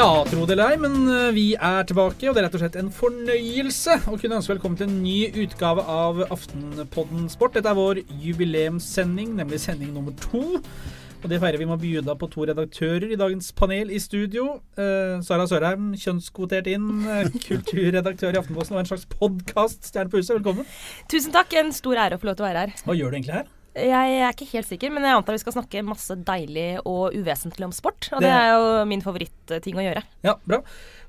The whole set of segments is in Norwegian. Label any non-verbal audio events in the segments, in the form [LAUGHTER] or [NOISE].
Ja, tro det eller ei, men eh, vi er tilbake, og det er rett og slett en fornøyelse å kunne ønske velkommen til en ny utgave av Aftenpodden Sport. Dette er vår jubileumssending, nemlig sending nummer to. Og det feirer vi med å bjuda på to redaktører i dagens panel i studio. Eh, Sara Sørheim, kjønnskvotert inn, eh, kulturredaktør i Aftenposten og en slags podkast-stjerne på huset. Velkommen. Tusen takk. En stor ære å få lov til å være her. Hva gjør du egentlig her? Jeg er ikke helt sikker, men jeg antar vi skal snakke masse deilig og uvesentlig om sport. Og det, Det- er jo min favoritting å gjøre. Ja, bra.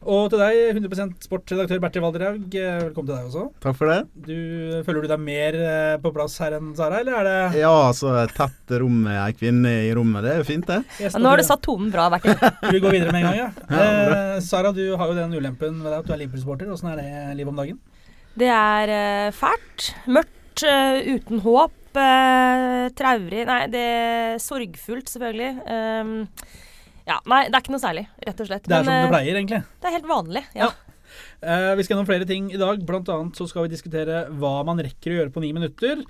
Og til deg, 100% sportsredaktør Bertil Valderhaug, eh, velkommen til deg også. Takk for det. Du, føler du deg mer eh, på plass her enn Sara, eller er det Ja, altså tett rom med ei kvinne i rommet, det er jo fint, det. Jeg nå har du satt tonen bra, Bertil. [LAUGHS] Vi går videre med en gang, ja. [LAUGHS] Ja, eh, Sara, du har jo den ulempen ved deg at du er Liverpool-supporter. Åssen er det livet om dagen? Det er eh, fælt. Mørkt. eh, uten håp. Eh, traurig. Nei, det er sorgfullt, selvfølgelig. Um, ja, nei, det er ikke noe særlig, rett og slett. Det er som det eh, pleier, egentlig. det er helt vanlig. Ja. Eh, vi skal gjennom flere ting i dag. Blant annet så skal vi diskutere hva man rekker å gjøre på ni minutter.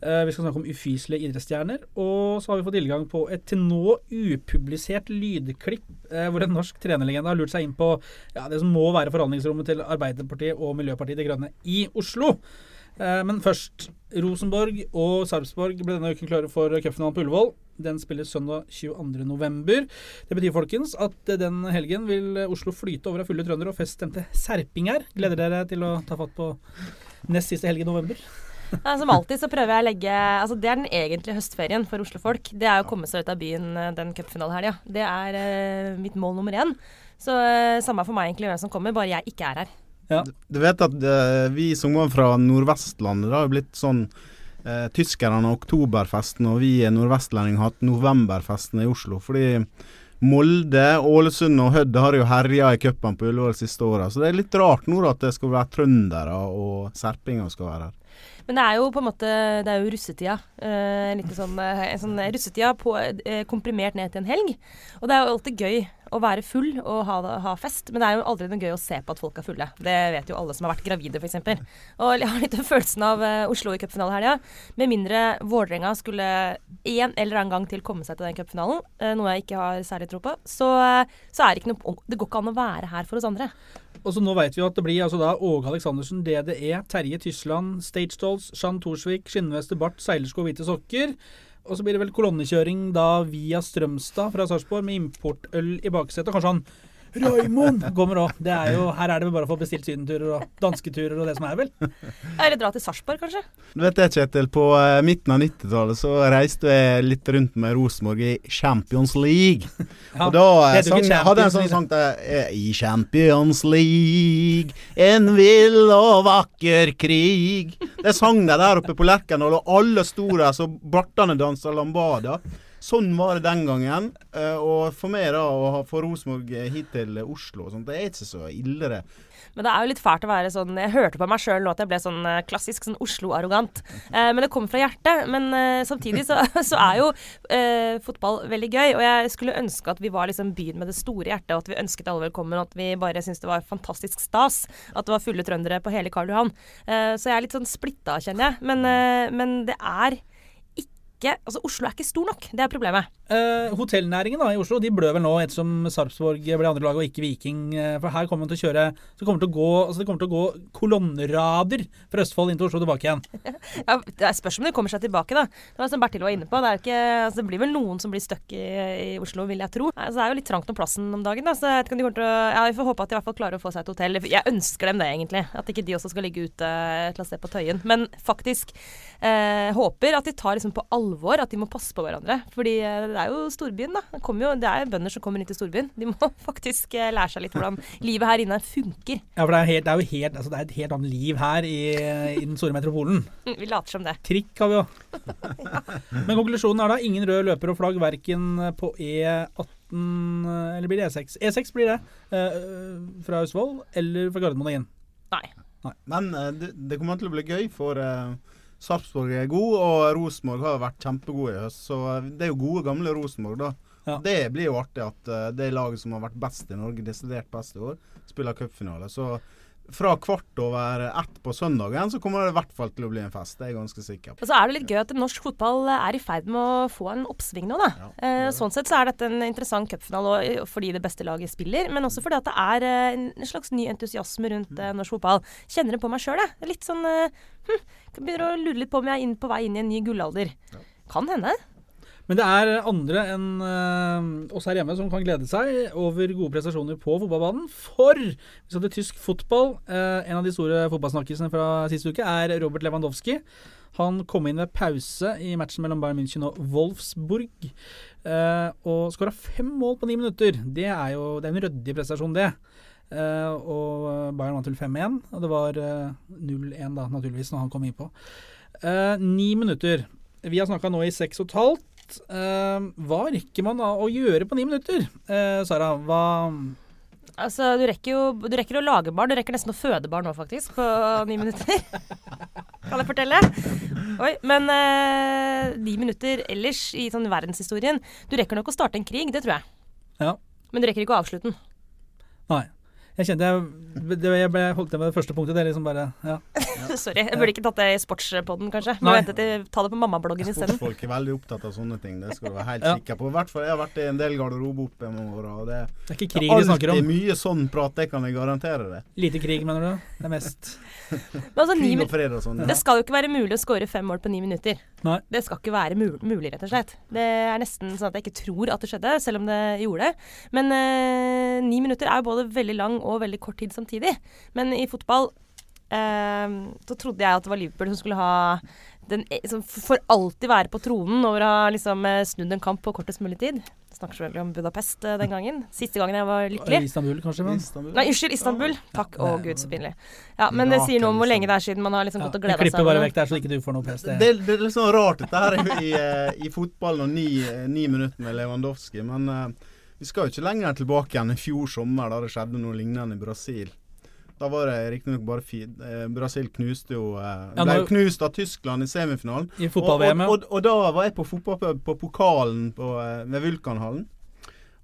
Eh, vi skal snakke om ufyselige idrettsstjerner. Og så har vi fått tilgang på et til nå upublisert lydklipp eh, hvor en norsk trenerlegende har lurt seg inn på ja, det som må være forhandlingsrommet til Arbeiderpartiet og Miljøpartiet De Grønne i Oslo. Eh, men først. Rosenborg og Sarpsborg ble denne uken klare for cupfinalen på Ullevål. Den spilles søndag 22.11. Det betyr folkens at den helgen vil Oslo flyte over av fulle trøndere og feststemte serpinger. Gleder dere til å ta fatt på nest siste helg i november? [LAUGHS] Som alltid så prøver jeg å legge Altså Det er den egentlige høstferien for Oslo-folk. Det er å komme seg ut av byen eh, den cupfinalehelga. Det er eh, mitt mål nummer én. Så eh, samme for meg egentlig hvem som kommer, bare jeg ikke er her. Du vet at uh, vi som var fra Nordvestlandet, det har jo blitt sånn uh, Tyskerne har oktoberfesten, og vi nordvestlendinger har hatt novemberfesten i Oslo. Fordi Molde, Ålesund og Hødd har jo herja i cupen på Ullevål siste åra. Så det er litt rart nå at det skal være trøndere og serpinger skal være her. Men det er jo på en måte Det er jo russetida. Eh, en sånn, eh, en sånn russetida på, eh, komprimert ned til en helg. Og det er jo alltid gøy å være full og ha, ha fest, men det er jo aldri noe gøy å se på at folk er fulle. Det vet jo alle som har vært gravide, f.eks. Og jeg har litt følelsen av uh, Oslo i cupfinalehelga. Med mindre Vålerenga skulle en eller annen gang til komme seg til den cupfinalen, uh, noe jeg ikke har særlig tro på, så, uh, så er det ikke noe Det går ikke an å være her for oss andre. Og så Nå vet vi jo at det blir altså da Åge Aleksandersen, DDE, Terje Tysland, Stage Dolls, Jean Thorsvik, skinnveste, bart, seilersko og hvite sokker. Og så blir det vel kolonnekjøring da via Strømstad fra Sarpsborg med importøl i baksetet. Kanskje han Raymond [LAUGHS] kommer òg. Her er det bare å få bestilt sydenturer og dansketurer og det som er, vel. Eller dra til Sarpsborg, kanskje. Du vet det, Kjetil. På eh, midten av 90-tallet så reiste jeg litt rundt med Rosenborg i Champions League. Ja, og da eh, sang, hadde jeg en sånn sang til eh, I Champions League, en vill og vakker krig. Det sang de der oppe på Lerkendal, og alle sto der så bartene dansa lambada. Sånn var det den gangen. eh, Og for meg, da, å få Rosenborg hit til Oslo og sånt, det er ikke så ille, det. Men det er jo litt fælt å være sånn Jeg hørte på meg sjøl nå at jeg ble sånn eh, klassisk sånn Oslo-arrogant. Eh, men det kommer fra hjertet. Men eh, samtidig så, [LAUGHS] så er jo eh, fotball veldig gøy. Og jeg skulle ønske at vi var liksom byen med det store hjertet, og at vi ønsket alle velkommen, og at vi bare syntes det var fantastisk stas at det var fulle trøndere på hele Karl Johan. Eh, så jeg er litt sånn splitta, kjenner jeg. Men, eh, men det er ikke Altså, Oslo er ikke stor nok. Det er problemet. Eh, hotellnæringen da i Oslo de blør vel nå ettersom Sarpsborg ble andre lag og ikke Viking. eh, For her kommer man til å kjøre så kommer til å gå, altså det kommer til å gå kolonnerader fra Østfold inn til Oslo tilbake igjen. [LAUGHS] Ja, det spørs om de kommer seg tilbake, da. Det var som Bertil var inne på. Det, ikke, altså, det blir vel noen som blir stuck i, i Oslo, vil jeg tro. Altså, det er jo litt trangt om plassen om dagen. Da. Så jeg vet ikke om de kommer til å, ja, Vi får håpe at de i hvert fall klarer å få seg et hotell. Jeg ønsker dem det, egentlig. At ikke de også skal ligge ute et eller annet sted på Tøyen. Men faktisk eh, håper at de tar liksom på alvor at de må passe på hverandre. Fordi eh, det er jo storbyen, da. Det, jo, det er bønder som kommer inn til storbyen. De må [LAUGHS] faktisk eh, lære seg litt hvordan livet her inne funker. Ja, for det er, helt, det er jo helt, altså det er et helt annet liv her i, i den store metropolen. [LAUGHS] Vi later som det. Trikk har vi jo. [LAUGHS] Men konklusjonen er da ingen rød løper og flagg verken på E18 eller blir det E6. E6 blir det. eh, fra Østfold eller fra Gardermoen og inn. Nei. Men eh, det, det kommer til å bli gøy, for uh, Sarpsborg er god, og Rosenborg har vært kjempegode i høst. Så eh, det er jo gode, gamle Rosenborg, da. Ja. Det blir jo artig at eh, det laget som har vært best i Norge, desidert best i år, spiller cupfinale. Så fra kvart over ett på søndagen, så kommer det i hvert fall til å bli en fest. Det er jeg ganske sikker på. Og så er det litt gøy at norsk fotball er i ferd med å få en oppsving nå, da. Ja, det eh, det. sånn sett så er dette en interessant cupfinale fordi det beste laget spiller, men også fordi at det er eh, en slags ny entusiasme rundt mm. norsk fotball. Kjenner det på meg sjøl, jeg. Litt sånn eh, hm, Begynner å lure litt på om jeg er på vei inn i en ny gullalder. Kan hende. Men det er andre enn uh, oss her hjemme som kan glede seg over gode prestasjoner på fotballbanen. For vi skal til tysk fotball. uh, en av de store fotballsnakkisene fra siste uke er Robert Lewandowski. Han kom inn ved pause i matchen mellom Bayern München og Wolfsburg. Uh, og skåra fem mål på ni minutter. Det er jo det er en ryddig prestasjon, det. Og Bayern vant til 5-1, og det var eh, 0-1 da, naturligvis, når han kom innpå. Uh, ni minutter. Vi har snakka nå i seks og et halvt. Eh, hva rekker man da å gjøre på ni minutter? Eh, Sara, hva Altså, du rekker jo du rekker å lage barn. Du rekker nesten å føde barn nå, faktisk, på ni minutter. [LAUGHS] kan jeg fortelle? Oi, men eh, ni minutter ellers i sånn verdenshistorien Du rekker nok å starte en krig, det tror jeg. Ja. Men du rekker ikke å avslutte den. Nei. Jeg kjente jeg, det, jeg ble holdt til med det første punktet. Det er liksom bare ja. [LAUGHS] Sorry. Jeg burde ikke tatt det i sportspodden, kanskje. Må vente til ta det på mammabloggen isteden. Sportsfolk er veldig opptatt av sånne ting. Det skal du være helt Ja. sikker på. I hvert fall, Jeg har vært i en del garderobe opp gjennom åra. og Det Det er ikke det krig er vi snakker om. mye sånn prat, det kan jeg garantere deg. Lite krig, mener du? Det er mest [LAUGHS] Men altså, Krig og fred og sånn. det skal jo ikke være mulig å skåre fem mål på ni minutter. Nei. Det skal ikke være mul mulig, rett og slett. Det er nesten sånn at jeg ikke tror at det skjedde, selv om det gjorde det. Men eh, ni minutter er jo både veldig lang og veldig kort tid samtidig. Men i fotball eh, så trodde jeg at det var Liverpool som skulle ha den, e- som for alltid være på tronen over å ha liksom, eh, snudd en kamp på kortest mulig tid. Snakker selvfølgelig om Budapest eh, den gangen. Siste gangen jeg var lykkelig. Istanbul, kanskje? Men. Istanbul. Nei, unnskyld, Istanbul. Takk. Å, gud, så pinlig. Ja, men det sier noe om hvor lenge det er siden man har liksom Ja, gått og gleda seg. klipper bare vekk der, så ikke du får noe pest. Det, Det. det er litt sånn rart dette her i, i, eh, i fotballen og ni, ni minutter med Lewandowski. Men eh, vi skal jo ikke lenger tilbake igjen i fjor sommer, da det skjedde noe lignende i Brasil. Da var det riktignok bare fi, eh, Brasil knuste jo eh, Ble jo knust av Tyskland i semifinalen. I fotball-VM, og, og, og, og da var jeg på fotballpub på pokalen på, eh, ved Vulkanhallen.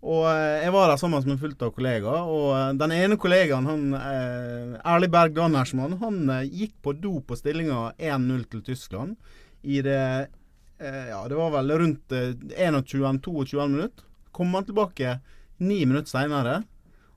Og eh, jeg var der sammen med fullt av kollegaer. Og den ene kollegaen, han Erlig Berg Dannersmann, han gikk på do på stillinga 1-0 til Tyskland i det Ja, det var vel rundt eh, 21-22 minutter. Kom han tilbake ni minutter seinere.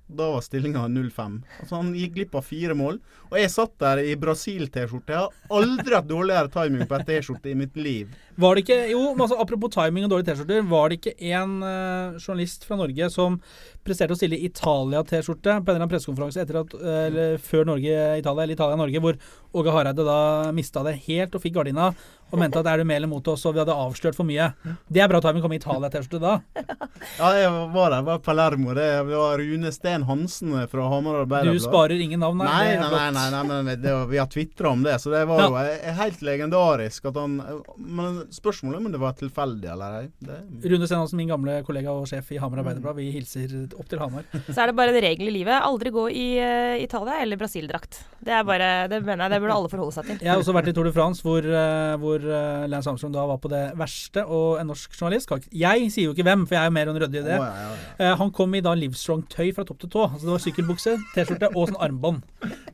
Da var stillinga 0-5. Altså Han gikk glipp av fire mål. Og jeg satt der i Brasil-T-skjorte. Jeg har aldri hatt dårligere timing på ei T-skjorte i mitt liv. Var det ikke Jo, altså, apropos timing og dårlige T-skjorter. Var det ikke en uh, journalist fra Norge som presterte å stille Italia-T-skjorte på en eller annen pressekonferanse eh, før Norge-Italia, eller Italia-Norge, hvor Åge Hareide da mista det helt og fikk gardina og mente at er du med eller mot oss, og vi hadde avslørt for mye. Det er bra timing å komme i Italia-T-skjorte da. [LAUGHS] Ja, jeg var der. var Palermo. Det var Rune Steen Hansen fra Hamar Du sparer ingen navn, Nei, Det er nei, flott. nei, nei, nei, men det, vi har tvitra om det, så det var jo eh, helt legendarisk at han Men spørsmålet om det var tilfeldig eller ei. Det- Rune Stenhansen, min gamle kollega og sjef i Hamar Arbeiderblad, vi hilser opp til Hamar. [LAUGHS] Så er det bare en regel i livet. Aldri gå i uh, Italia eller Brasil-drakt. Det er det mener jeg, det burde alle forholde seg til. Jeg har også vært i Tour de France, hvor, uh, hvor uh, Lance Armstrong da var på det verste, og en norsk journalist Jeg sier jo ikke hvem, for jeg er jo mer enn ryddig i det. Oh, ja, ja, ja. Han kom i da Livestrong-tøy fra topp til tå. Altså Det var sykkelbukse, T-skjorte og sånn armbånd.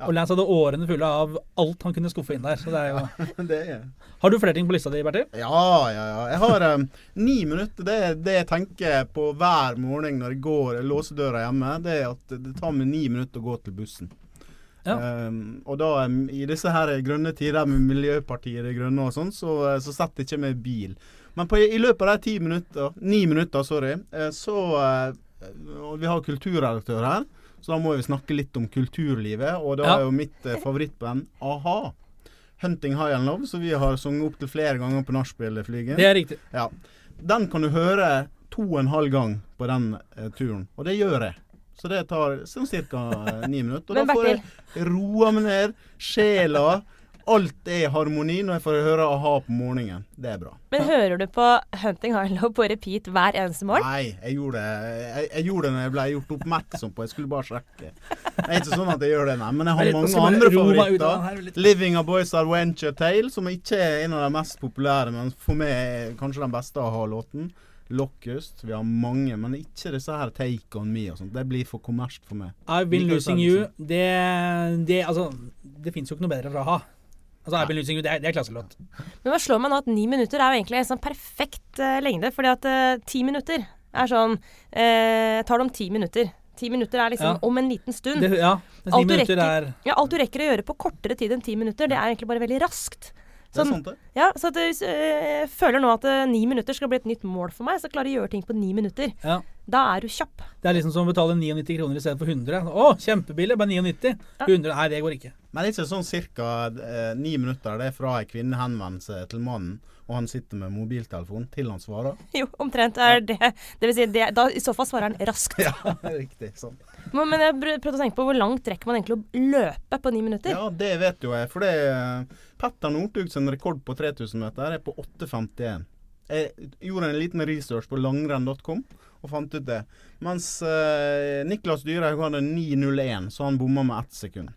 Og Lance hadde årene fulle av alt han kunne skuffe inn der. Så det er jo [LAUGHS] Det er Har du flere ting på lista di, Bertil? Ja, ja, ja. Jeg har um, ni minutter. Det er det jeg tenker på hver morgen når jeg går jeg låser døra hjemme. Det er at det tar meg ni minutter å gå til bussen. Ja. Um, og da, um, i disse her grønne tider med Miljøpartiet De Grønne og sånn, så, så setter jeg ikke meg bil. Men på, i løpet av de ti minutter, ni minutter, sorry, eh, så eh, Og vi har kulturredaktør her, så da må vi snakke litt om kulturlivet. Og da Ja. er jo mitt uh, favorittband a-ha. 'Hunting High and Love', som vi har sunget opptil flere ganger på nachspiel-flyget. Det er riktig. Ja. Den kan du høre to og en halv gang på den eh, turen, og det gjør jeg. Så det tar sånn ca. ni minutter. [LAUGHS] Og da får jeg roa meg ned, sjela Alt er i harmoni når jeg får høre a-ha på morgenen. Det er bra. men hører du på Hunting Harlow på repeat hver eneste morgen? Nei, jeg gjorde det Jeg, jeg gjorde det når jeg ble gjort oppmerksom på. Jeg skulle bare sjekke. Det er ikke sånn at jeg gjør det, nei. Men jeg har mange andre favoritter. 'Living a Boys Adventure Tale', som ikke er en av de mest populære, men for meg er kanskje den beste a-ha-låten. Locust. Vi har mange, men ikke disse her Take On Me og sånt. Det blir for kommersielt for meg. I've been losing you. Det, det Altså, det fins jo ikke noe bedre fra a-ha. Altså, I've been losing you, det er, det er klasselåt. Men hva slår meg nå at ni minutter er jo egentlig en sånn perfekt uh, lengde. Fordi at uh, ti minutter er sånn uh, Tar det om ti minutter. Ti minutter er liksom Ja. om en liten stund. Det, ja, Alt du minutter rekker- er Ja, alt du rekker å gjøre på kortere tid enn ti minutter, det er egentlig bare veldig raskt. Det er Sånn, sant, det. ja, så at jeg føler nå at ni minutter skal bli et nytt mål for meg. Så jeg klarer å gjøre ting på ni minutter. Ja. Da er du kjapp. Det er liksom som å betale 99 kroner i stedet for 100. Å, kjempebillig, bare 99. Ja. 100, Nei, det går ikke. Men det er ikke sånn ca. Eh, ni minutter. Det er fra ei kvinne henvender seg til mannen, og han sitter med mobiltelefon til han svarer. [LAUGHS] Jo, omtrent er det Det vil si, det, da, i så fall svarer han raskt. Ja, [LAUGHS] riktig. sånn. Men, men jeg prøvde å tenke på hvor langt rekker man egentlig å løpe på ni minutter? Ja, det vet jo jeg. For det er Petter Northugs rekord på 3000 meter er på 8,51. Jeg gjorde en liten research på langrenn.com og fant ut det. Mens eh, Niklas Dyrhaug hadde 9,01, så han bomma med ett sekund.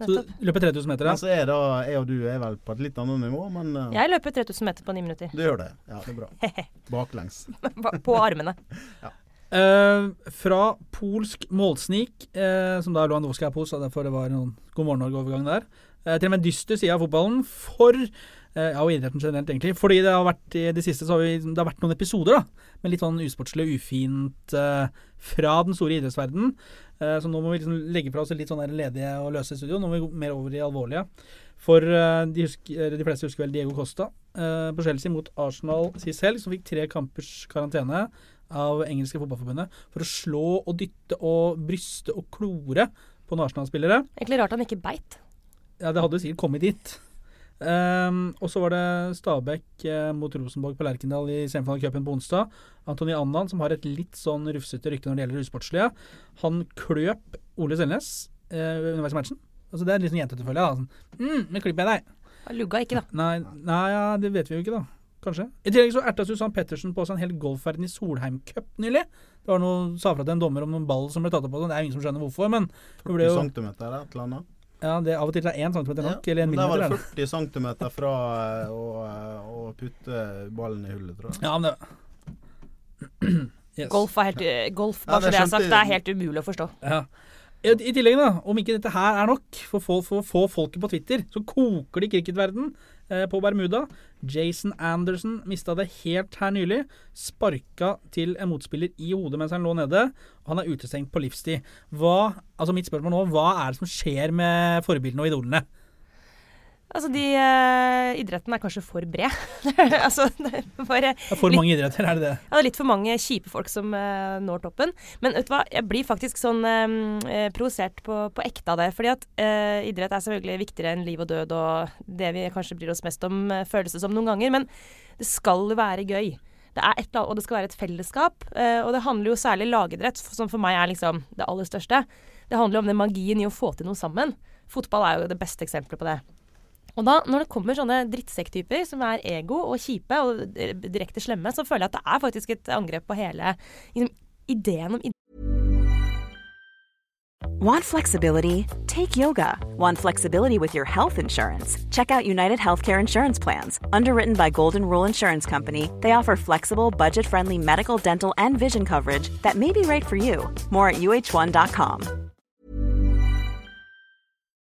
Så du løper 3000 meter, Mens da. jeg, da, jeg og du er vel på et litt annet nivå, men uh, Jeg løper 3000 meter på ni minutter. du gjør det. Ja, det er bra. [LAUGHS] Baklengs. [LAUGHS] på armene. [LAUGHS] Eh, fra polsk målsnik, uh, som da Lewandowski er polsk, så derfor det var en God morgen Norge-overgang der, eh, til og med dyster side av fotballen for ja, og idretten generelt, egentlig. Fordi det har vært i det siste så har vi, det har vært noen episoder da, med litt sånn usportslig og ufint uh, fra den store idrettsverdenen. Uh, så nå må vi liksom legge fra oss litt sånn ledige og løse studio. Nå må vi gå mer over i alvorlige. For uh, de, husker, de fleste husker vel Diego Costa eh, på Chelsea mot Arsenal sist helg, som fikk tre kampers karantene av engelske fotballforbundet for å slå og dytte og bryste og klore på en Arsenal-spillere. Egentlig rart han ikke beit. Ja, det hadde jo sikkert kommet dit. Ehm, og så var det Stabæk eh, mot Rosenborg på Lerkendal i semifinalecupen på onsdag. Antony Annan, som har et litt sånn rufsete rykte når det gjelder usportslige, han kløp Ole Selnes eh, underveis i matchen. Altså Det er litt sånn jentete, følge. da. Sånn, mm, men klipper jeg deg? Han lugga ikke, da. Nei, nei ja, det vet vi jo ikke, da. Kanskje. I tillegg så erta Susann Pettersen på seg en hel golfverden i Solheim Cup nylig. Det var noe, sa fra til en dommer om noen ball som ble tatt opp på. den. Det er jo ingen som skjønner hvorfor, men det ble 40 jo centimeter, et eller annet. Ja, det, er av og til er 1 cm nok, eller en men Der var millimeter. det er det. 40 cm fra eh, å, eh, å putte ballen i hullet, tror jeg. Ja, men det [CLEARS THROAT] yes. Golf er helt eh, Golf, bare ja, det det jeg har sagt, det er helt umulig å forstå. Ja. I, I tillegg, da, om ikke dette her er nok for å få- for folket på Twitter, så koker det i cricketverden eh, på Bermuda. Jason Anderson mista det helt her nylig. Sparka til en motspiller i hodet mens han lå nede. Han er utestengt på livstid. Hva, altså Mitt spørsmål nå, hva er det som skjer med forbildene og idolene? Altså, de eh, Idretten er kanskje for bred. [LAUGHS] altså, det er bare Det er for mange idretter, er det det? Ja, det er litt for mange kjipe folk som eh, når toppen. Men vet du hva, jeg blir faktisk sånn eh, eh, provosert på, på ekte av det. Fordi at eh, idrett er selvfølgelig viktigere enn liv og død og det vi kanskje bryr oss mest om, eh, føles det som noen ganger. Men det skal være gøy. Det er et, og det skal være et fellesskap. eh, og det handler jo særlig lagidrett, som for meg er liksom det aller største. Det handler om den magien i å få til noe sammen. Fotball er jo det beste eksempelet på det. Og da, når det kommer sånne drittsekktyper som er ego og kjipe og eh, direkte slemme, så føler jeg at det er faktisk et angrep på hele liksom, ideen om Want flexibility? Take yoga. Want flexibility with your health insurance? Check out United Healthcare Insurance Plans. Underwritten by Golden Rule Insurance Company, they offer flexible, budget friendly medical, dental, and vision coverage that may be right for you. More at uh1.com.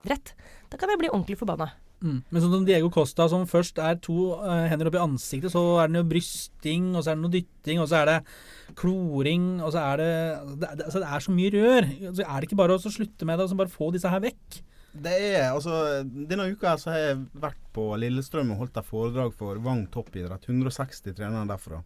Rett. Da kan jeg bli ordentlig forbanna. Mm. Men sånn som Diego Costa, som først er to uh, hender opp i ansiktet, så er det noe brysting, og så er det noe dytting, og så er det kloring, og så er det Det, det, altså det er så mye rør. Så er det ikke bare å slutte med det og så bare få disse her vekk? Det er, altså, Denne uka så har jeg vært på Lillestrøm og holdt et foredrag for Vang toppidrett. 160 trenere derfra.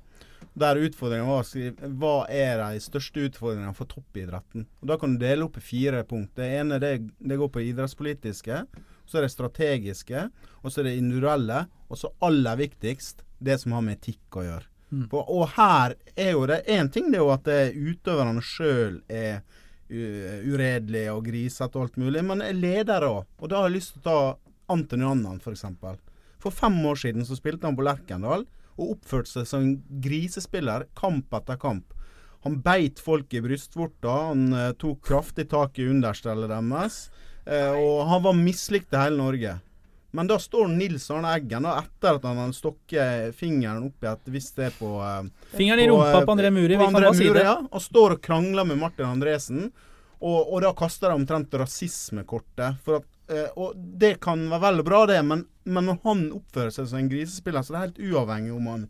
Der utfordringen var å skrive hva er de største utfordringene for toppidretten. Og Da kan du dele opp i fire punkt. Det ene det, det går på idrettspolitiske. Så er det strategiske. Og så er det individuelle. Og så aller viktigst det som har med etikk å gjøre. Mm. For, og her er jo det én ting det er jo at det utøverne sjøl er uredelige og grisete og alt mulig, men er ledere òg. Og da har jeg lyst til å ta Antony Annan, f.eks. For, for fem år siden så spilte han på Lerkendal og oppførte seg som en grisespiller kamp etter kamp. Han beit folk i brystvorta, han eh, tok kraftig tak i understellet deres, eh, og han var mislikt i hele Norge. Men da står Nils Arne Eggen, da, etter at han har stokket fingeren opp i et visst sted på eh, Fingeren i rumpa eh, på André Muri. På André bare si det. ja, og står og krangler med Martin Andresen. Og, og da kaster de omtrent rasismekortet. For at, eh, og det kan være vel og bra, det, men, men når han oppfører seg som en grisespiller, så det er helt uavhengig om han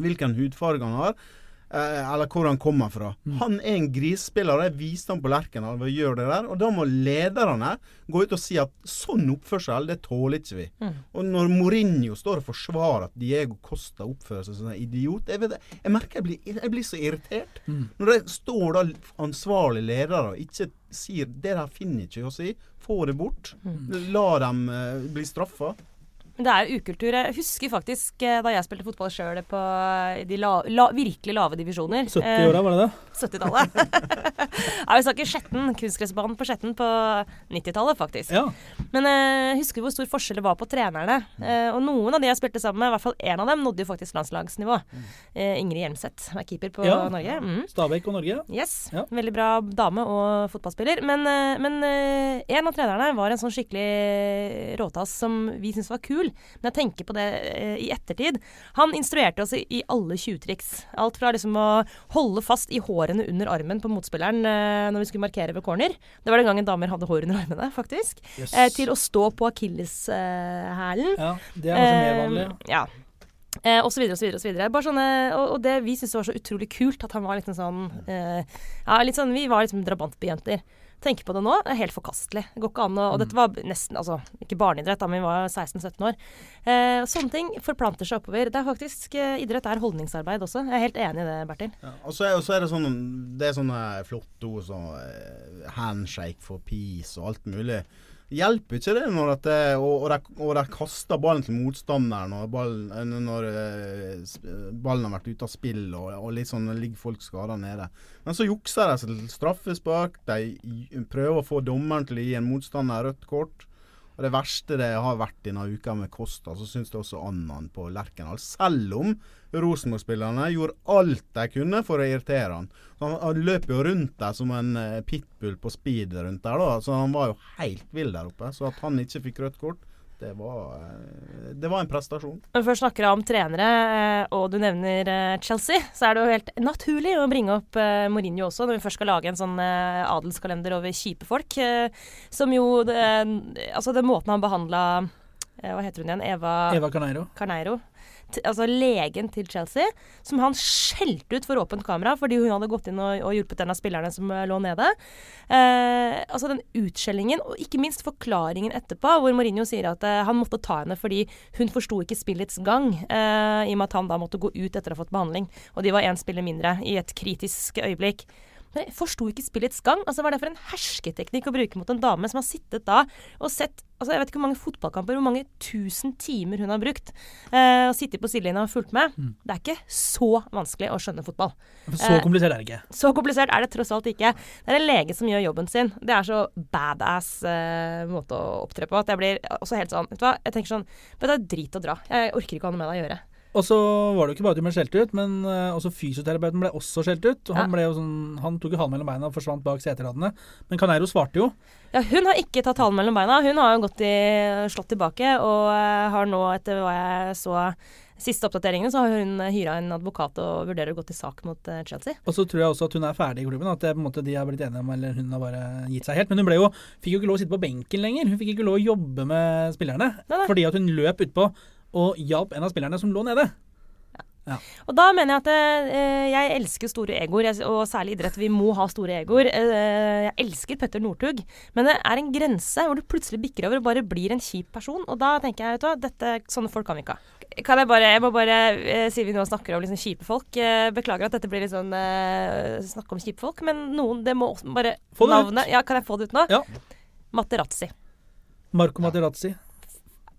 hvilken hudfarge han har, eh, eller hvor han kommer fra. Mm. Han er en grisspiller, og det viste han på Lerkendal ved å gjøre det der. Og da må lederne gå ut og si at sånn oppførsel, det tåler ikke vi. Mm. Og når Mourinho står og forsvarer at Diego Costa oppfører seg som en idiot Jeg, vet, jeg merker jeg blir, jeg blir så irritert. Mm. Når det står da ansvarlige ledere og ikke sier 'det der finner ikke å si', få det bort. Mm. La dem uh, bli straffa. Men det er ukultur. Jeg husker faktisk eh, da jeg spilte fotball sjøl på eh, de la, la, virkelig lave divisjoner. 70-åra, var det det? [LAUGHS] 70-tallet. ja, [LAUGHS] vi snakker Skjetten. Kunstgressbanen på Skjetten på 90-tallet, faktisk. Ja. Men jeg husker du hvor stor forskjell det var på trenerne? Eh, og noen av de jeg spilte sammen med, i hvert fall én av dem, nådde jo faktisk landslagsnivå. Eh, Ingrid Hjelmseth er keeper på Ja. Norge. Mm. Stabæk og Norge. Yes. Ja. Veldig bra dame og fotballspiller. Men, eh, men eh, en av trenerne var en sånn skikkelig råtass som vi syntes var kul. Men jeg tenker på det eh, i ettertid. Han instruerte oss i, i alle tjuvtriks. Alt fra liksom å holde fast i hårene under armen på motspilleren eh, når vi skulle markere ved corner. Det var den gangen damer hadde hår under armene, faktisk. Yes. Eh, til å stå på akilleshælen. Ja, det er kanskje mer vanlig. Eh, ja. Eh, og så videre og så videre. Og så videre. Bare sånne, og, og det vi syntes var så utrolig kult, at han var litt sånn eh, Ja, litt sånn Vi var liksom drabantbyjenter. Tenker på det nå, det er helt forkastelig. Det går ikke an å Og dette var nesten Altså, ikke barneidrett, da, men vi var 16-17 år. Eh, sånne ting forplanter seg oppover. Det er faktisk eh, Idrett er holdningsarbeid også. Jeg er helt enig i det, Bertil. Ja, og så er, er det sånn Det er sånne flotte ord som eh, handshake for peace og alt mulig. Hjelper ikke det når at det, og, og, de, kaster ballen til motstanderen når, ballen, når eh, ballen har vært ute av spill og, og litt sånn ligger folk skada nede. Men så jukser de seg til straffespark. De prøver å få dommeren til å gi en motstander rødt kort. Og det verste det har vært denne uka med Kosta, så syns det også Annan på Lerkendal. Selv om Rosenborg-spillerne gjorde alt de kunne for å irritere han. Han, han løp jo rundt der som en eh, pitbull på speed rundt der, da. Så han var jo helt vill der oppe. Så at han ikke fikk rødt kort, det var, eh, det var en prestasjon. Når vi først snakker om trenere, eh, og du nevner eh, Chelsea, så er det jo helt naturlig å bringe opp Mourinho også, når vi først skal lage en sånn adelskalender over kjipe folk. Som jo det, Altså, den måten han behandla Hva heter hun igjen? Eva, Eva Carneiro. Carneiro. Altså legen til Chelsea, som han skjelte ut for åpent kamera fordi hun hadde gått inn og, og hjulpet en av spillerne som eh, lå nede. Eh, altså den utskjellingen, og ikke minst forklaringen etterpå, hvor Mourinho sier at eh, han måtte ta henne fordi hun forsto ikke spillets gang, eh, i og med at han da måtte gå ut etter å ha fått behandling. Og de var én spiller mindre i et kritisk øyeblikk. Men jeg forsto ikke spillets gang. Altså, Hva er det for en hersketeknikk å bruke mot en dame som har sittet da og sett altså Jeg vet ikke hvor mange fotballkamper, hvor mange tusen timer hun har brukt eh, og sittet på sidelinja og fulgt med. Det er ikke så vanskelig å skjønne fotball. Så Eh, komplisert er det ikke. Så komplisert er det tross alt ikke. Det er en lege som gjør jobben sin. Det er så badass eh, måte å opptre på at jeg blir også helt sånn Vet du hva, jeg tenker sånn Vet du drit og dra. Jeg orker ikke å ha noe med deg å gjøre. Og så var det jo ikke bare at de ble skjelt ut, men eh, også fysioterapeuten ble også skjelt ut. Og han, ble jo sånn, han tok jo halen mellom beina og forsvant bak seteradene. Men Caneiro svarte jo. Ja, hun har ikke tatt halen mellom beina. Hun har jo gått i, slått tilbake og eh, har nå, etter hva jeg så siste oppdateringene, så har hun hyra en advokat og vurderer å gå til sak mot eh, Chelsea. Og så tror jeg også at hun er ferdig i klubben. At det på en måte de har blitt enige om, eller hun har bare gitt seg helt. Men hun jo, fikk jo ikke lov å sitte på benken lenger. Hun fikk ikke lov å jobbe med spillerne. Nei, nei. Fordi at hun løp utpå og hjalp en av spillerne som lå nede. Og da mener jeg at eh, jeg elsker store egoer, og særlig idrett. Vi må ha store egoer. Eh, jeg elsker Petter Northug, men det er en grense hvor du plutselig bikker over og bare blir en kjip person. Og da tenker jeg, vet du hva, dette, sånne folk kan vi ikke ha. Kan jeg bare, jeg må bare, eh, siden vi nå snakker om liksom kjipe folk eh, Beklager at dette blir litt sånn eh, snakk om kjipe folk, men noen Det må bare Få det ut. Ja, kan jeg få det ut nå? Ja. Materazzi. Marco Materazzi.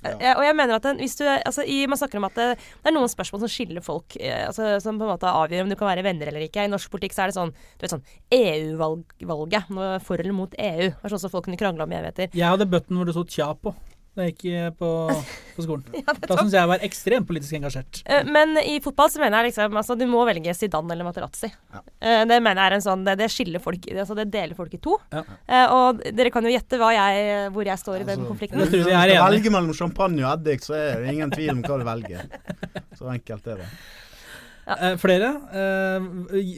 Ja. Eh, og jeg mener at den, hvis du, altså, i, Man snakker om at det, det er noen spørsmål som skiller folk, eh, altså, som på en måte avgjør om du kan være venner eller ikke. I norsk politikk så er det sånn du vet sånn EU-valget. For eller mot EU. Det er sånn som folk kunne krangle om i evigheter. Jeg hadde button hvor det sto 'tja' på. Da jeg gikk på [LAUGHS] på skolen. [LAUGHS] Ja, Da syns jeg jeg var ekstremt politisk engasjert. Eh, Men i fotball så mener jeg liksom altså, du må velge Zidane eller Materazzi. Ja. Eh, Det mener jeg er en sånn Det, det skiller folk altså, Det deler folk i to. Ja. Eh, Og dere kan jo gjette hva jeg, hvor jeg står i den Altså, konflikten. Jeg tror Hvis vi du velger mellom champagne og eddik, så er det ingen tvil om hva du velger. Så enkelt er det. Eh, flere? Eh,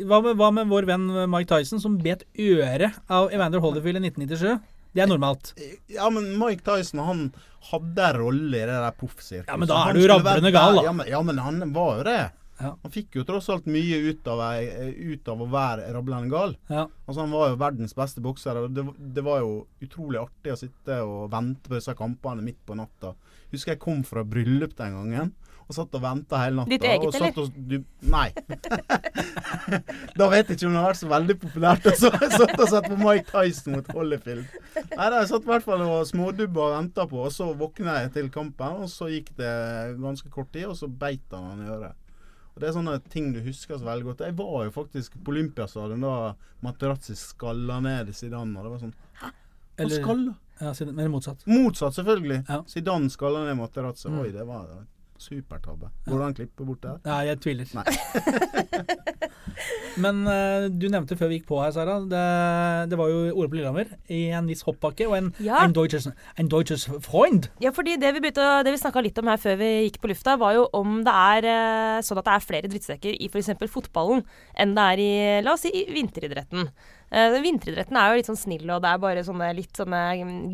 hva, med, hva med vår venn Mike Tyson, som bet øret av Evander Holderfield i 1997? Det er normalt. Ja, men Mike Tyson han hadde en rolle i det der proffsirkuset. Ja, men da er du rablende gal, da. Ja men, ja, men han var jo det. Ja. Han fikk jo tross alt mye ut av, ut av å være rablende gal. Ja. Altså Han var jo verdens beste bokser. og det, det var jo utrolig artig å sitte og vente på disse kampene midt på natta. Husker jeg kom fra bryllup den gangen. Og satt og venta hele natta. Ditt eget, og satt og, du, Nei. [LAUGHS] da vet jeg ikke om det har vært så veldig populært Og så- satt og sett på Mike Tyson mot Holyfield. Nei, da, jeg satt i hvert fall og smådubba og venta på, og så våkna jeg til kampen. Og så gikk det ganske kort tid, og så beit han han i øret. Og Det er sånne ting du husker så veldig godt. Jeg var jo faktisk på Olympiastadion da Materazzi skalla ned Zidane. Og det var sånn Han Eller, skalla? ja, men motsatt. Motsatt, selvfølgelig. Ja. Zidane skalla ned Materazzi. Mm. Oi, det var supertabbe. Går det an å klippe bort her? Nei, jeg tviler. Nei. [LAUGHS] Men uh, du nevnte før vi gikk på her, Sara. Det, det var jo Ole på Lillehammer i en viss hoppbakke og en, Ja. en, Deutsches, en Deutsches Freund. Ja, fordi det vi, begynte, det vi snakka litt om her før vi gikk på lufta, var jo om det er eh, sånn at det er flere drittsekker i f.eks. fotballen enn det er i la oss si, i vinteridretten. Eh, den vinteridretten er jo litt sånn snill, og det er bare sånne litt sånne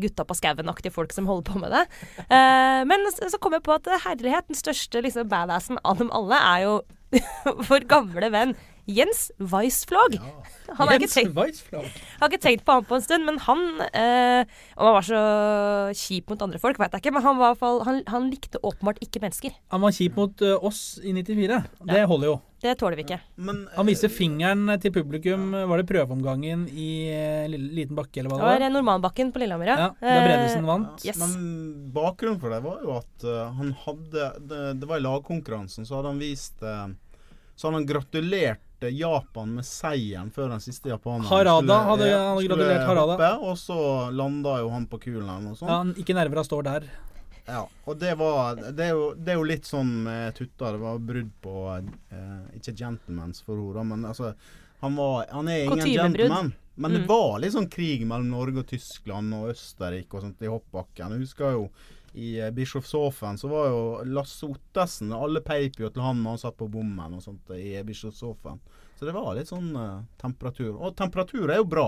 gutta på skauen-aktige folk som holder på med det. Uh, [LAUGHS] men så, så kom jeg på at eh, herlighet, den største liksom, badassen av dem alle er jo [LAUGHS] vår gamle venn Jens Weissflog. Han har ikke Jens tenkt Weissflog. har ikke tenkt på han på en stund, men han eh, Om han var så kjip mot andre folk, vet jeg ikke, men han, var, fall- han, han likte åpenbart ikke mennesker. Han var kjip mot eh, oss i 94. Det holder jo. Det tåler vi ikke. Men Han viste fingeren til publikum. Var det prøveomgangen i eh, liten bakke, eller Det var det var? eh, Normalbakken på Lillehammer, Ja, da Bredesen vant. Yes. Men bakgrunnen for det var jo at eh, han hadde Det, det var i lagkonkurransen, så hadde han vist eh, Så hadde han gratulert eh, Japan med seieren før den siste japaneren. Harada skulle- hadde- ja, han hadde gratulert Harada. Hoppe, og så landa jo han på kulen eller noe sånt. Ja, han- ikke nerver står der. Ja, og det var Det er jo, det er jo litt sånn med Tutta. Det var brudd på eh, Ikke gentlemans for henne, men altså Han, var, han er ingen gentleman. Men det Mm. var litt sånn krig mellom Norge og Tyskland og Østerrike og sånt i hoppbakken. Jeg husker jo i eh, Bischofshofen så var jo Lasse Ottesen Alle peip jo til han når han satt på bommen og sånt i Bischofshofen. Så det var litt sånn uh, temperatur. Og temperatur er jo bra.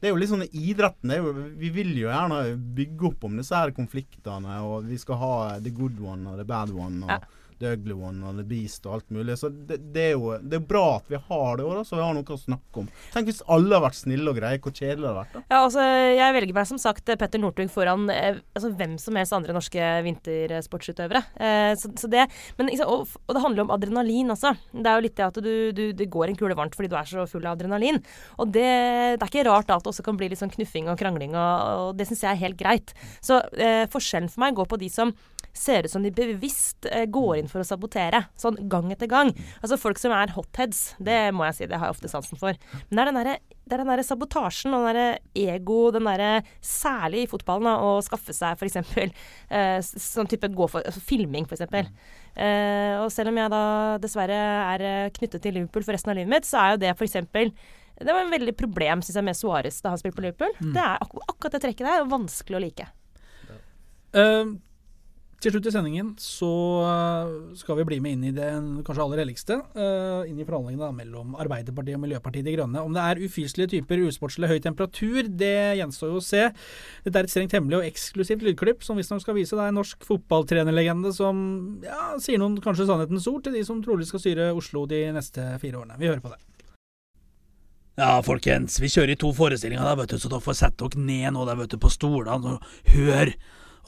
Det er jo litt sånn idretten jo, Vi vil jo gjerne bygge opp om disse her konfliktene, og vi skal ha the good one og the bad one. og Ja. The ugly one og the beast og alt mulig. Så det, det er jo det er bra at vi har det òg, så vi har noe å snakke om. Tenk hvis alle har vært snille og greie, hvor kjedelig det hadde vært da. Ja, altså, jeg velger meg som sagt Petter Northug foran eh, altså, hvem som helst andre norske vintersportsutøvere. Eh, så, så det, men, og, og det handler om adrenalin også. Det er jo litt det at du, du, det går en kule varmt fordi du er så full av adrenalin. Og det, det er ikke rart da at det også kan bli litt sånn knuffing og krangling, og, og det syns jeg er helt greit. Så eh, forskjellen for meg går på de som ser ut som de bevisst eh, går inn for å sabotere, sånn gang etter gang. Altså folk som er hotheads, det må jeg si, det har jeg ofte sansen for. Men det er den derre det er den der sabotasjen og den der ego, den derre Særlig i fotballen, da, å skaffe seg f.eks. [LAUGHS] Eh, sånn type gå for altså, filming, f.eks. Eh, og selv om jeg da dessverre er eh, knyttet til Liverpool for resten av livet mitt, så er jo det f.eks. Det var en veldig problem synes jeg, med Suárez da han spilte på Liverpool. Det er ak akkurat det trekket der er vanskelig å like. Eh, til slutt i sendingen så eh, skal vi bli med inn i det kanskje aller helligste. eh, inn i forhandlingene mellom Arbeiderpartiet og Miljøpartiet De Grønne. Om det er ufyselige typer, usportslig høy temperatur, det gjenstår jo å se. Dette er et strengt hemmelig og eksklusivt lydklipp som visstnok skal vise deg en norsk fotballtrenerlegende som ja, sier noen kanskje sannhetens ord til de som trolig skal styre Oslo de neste fire årene. Vi hører på det. Ja, folkens, vi kjører i to forestillinger, da, vet du, så dere får sette dere ned nå da, vet du, på stolene og hør.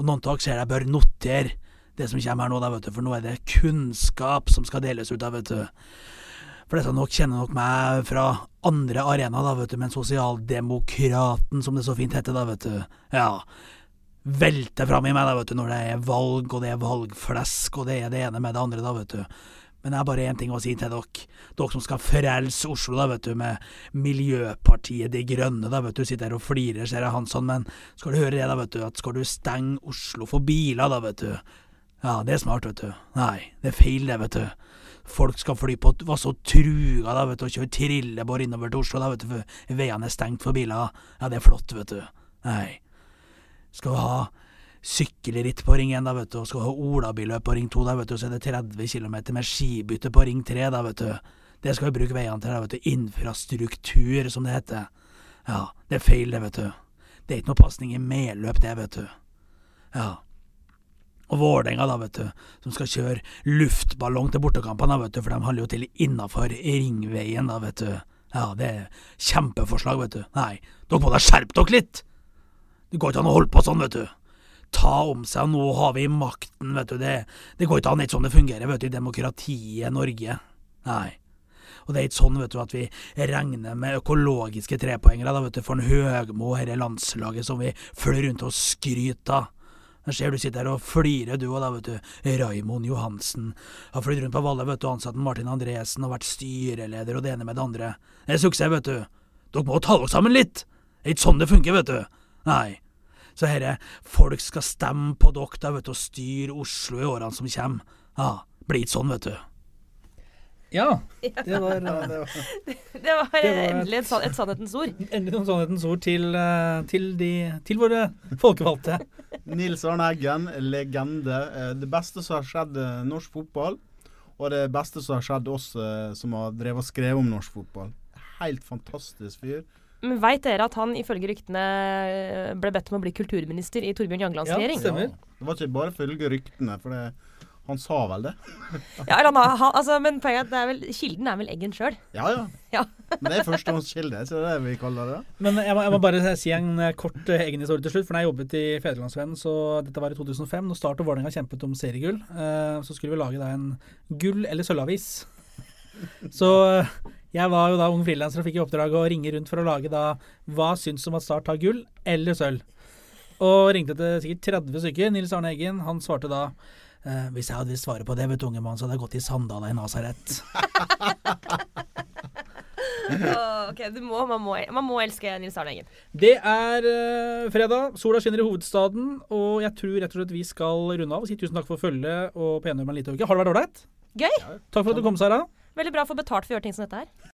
Og noen av dere bør notere det som kommer her nå, da, vet du, for nå er det kunnskap som skal deles ut, da, vet du. For dette nok kjenner nok meg fra andre arenaer, da, vet du, men sosialdemokraten, som det så fint heter, da, vet du. Ja. Velter fram i meg, da, vet du, når det er valg, og det er valgflesk, og det er det ene med det andre, da, vet du. Men jeg har bare én ting å si til dere. Dere som skal frelse Oslo, da, vet du, med Miljøpartiet De Grønne, da, vet du. Sitter her og flirer, ser jeg Hansson, men skal du høre det, da, vet du, at skal du stenge Oslo for biler, da, vet du. Ja, det er smart, vet du. Nei, det er feil, det, vet du. Folk skal fly på Var så truga, da, vet du, og kjøre trillebår innover til Oslo, da, vet du, for veiene er stengt for biler. Ja, det er flott, vet du. Nei. Skal vi ha sykkelritt på Ring 1, da, vet du, og skal ha olabilløp på Ring 2, da, vet du, så er det 30 km med skibytte på Ring 3, da, vet du. Det skal vi bruke veiene til, da, vet du. Infrastruktur, som det heter. Ja, det er feil, det, vet du. Det er ikke noe pasning i medløp, det, vet du. Ja. Og Vålerenga, da, vet du, som skal kjøre luftballong til bortekampene, da, vet du, for de holder jo til innafor ringveien, da, vet du. Ja, det er kjempeforslag, vet du. Nei, dere må da skjerpe dere litt! Det går ikke an å holde på sånn, vet du. Ta om seg, nå har vi makten, vet du. Det, det går ikke an, det er ikke sånn det fungerer, vet du, i demokratiet Norge. Nei. Og det er ikke sånn vet du, at vi regner med økologiske trepoengere da, vet du, for en Høgmo, dette landslaget som vi flyr rundt og skryter av. Jeg ser du sitter her og flirer, du òg, da, vet du. Raimond Johansen har flydd rundt på Valle, vet du, ansatt Martin Andresen og vært styreleder og det ene med det andre. Det er suksess, vet du. Dere må ta dere sammen litt. Det er ikke sånn det funker, vet du. Nei. Så herre, folk skal stemme på dere, da, vet du, og styre Oslo i årene som kommer. Ja, blir ikke sånn, vet du. Ja, [LAUGHS] det var, Ja, det var [LAUGHS] Det var, var endelig et, et sannhetens ord. [LAUGHS] endelig noen sannhetens ord til, eh, til, de, til våre folkevalgte. Nils Arne Eggen, legende. Eh, Det beste som har skjedd eh, norsk fotball, og det beste som har skjedd oss som har drevet og skrevet om norsk fotball. Helt fantastisk fyr. Men veit dere at han ifølge ryktene ble bedt om å bli kulturminister i Torbjørn Jaglands Ja, regjering? stemmer. Det var ikke bare følge ryktene, for det, han sa vel det. [LAUGHS] Ja, eller han, har- han, altså, men poenget er at er vel, kilden er vel Eggen sjøl. Ja, ja. [LAUGHS] Ja. Men det er førstehåndskilde, så det er det vi kaller det. Men jeg må, jeg må bare si en eh, kort eh, egen historie til slutt. For da jeg jobbet i Fedrelandsvennen, så dette var i 2005, når Start og Vålerenga kjempet om seriegull, eh, så skulle vi lage da en gull- eller sølvavis. [LAUGHS] Så eh, jeg var jo da ung frilanser og fikk i oppdrag å ringe rundt for å lage da Hva syns om at Start tar gull eller sølv? Og ringte til sikkert 30 stykker. Nils Arne Eggen, han svarte da eh, hvis jeg hadde visst svaret på det, vet du, unge mann, så hadde jeg gått i sandala i Nasaret. [LAUGHS] ok, du må, man, må, man må elske Nils Arne Eggen. Det er eh, fredag, sola skinner i hovedstaden, og jeg tror rett og slett vi skal runde av og si tusen takk for følget og på enige med en liten uke. Har det vært ålreit? Gøy! Takk for at du kom, Sara. Veldig bra å få betalt for å gjøre ting som dette her.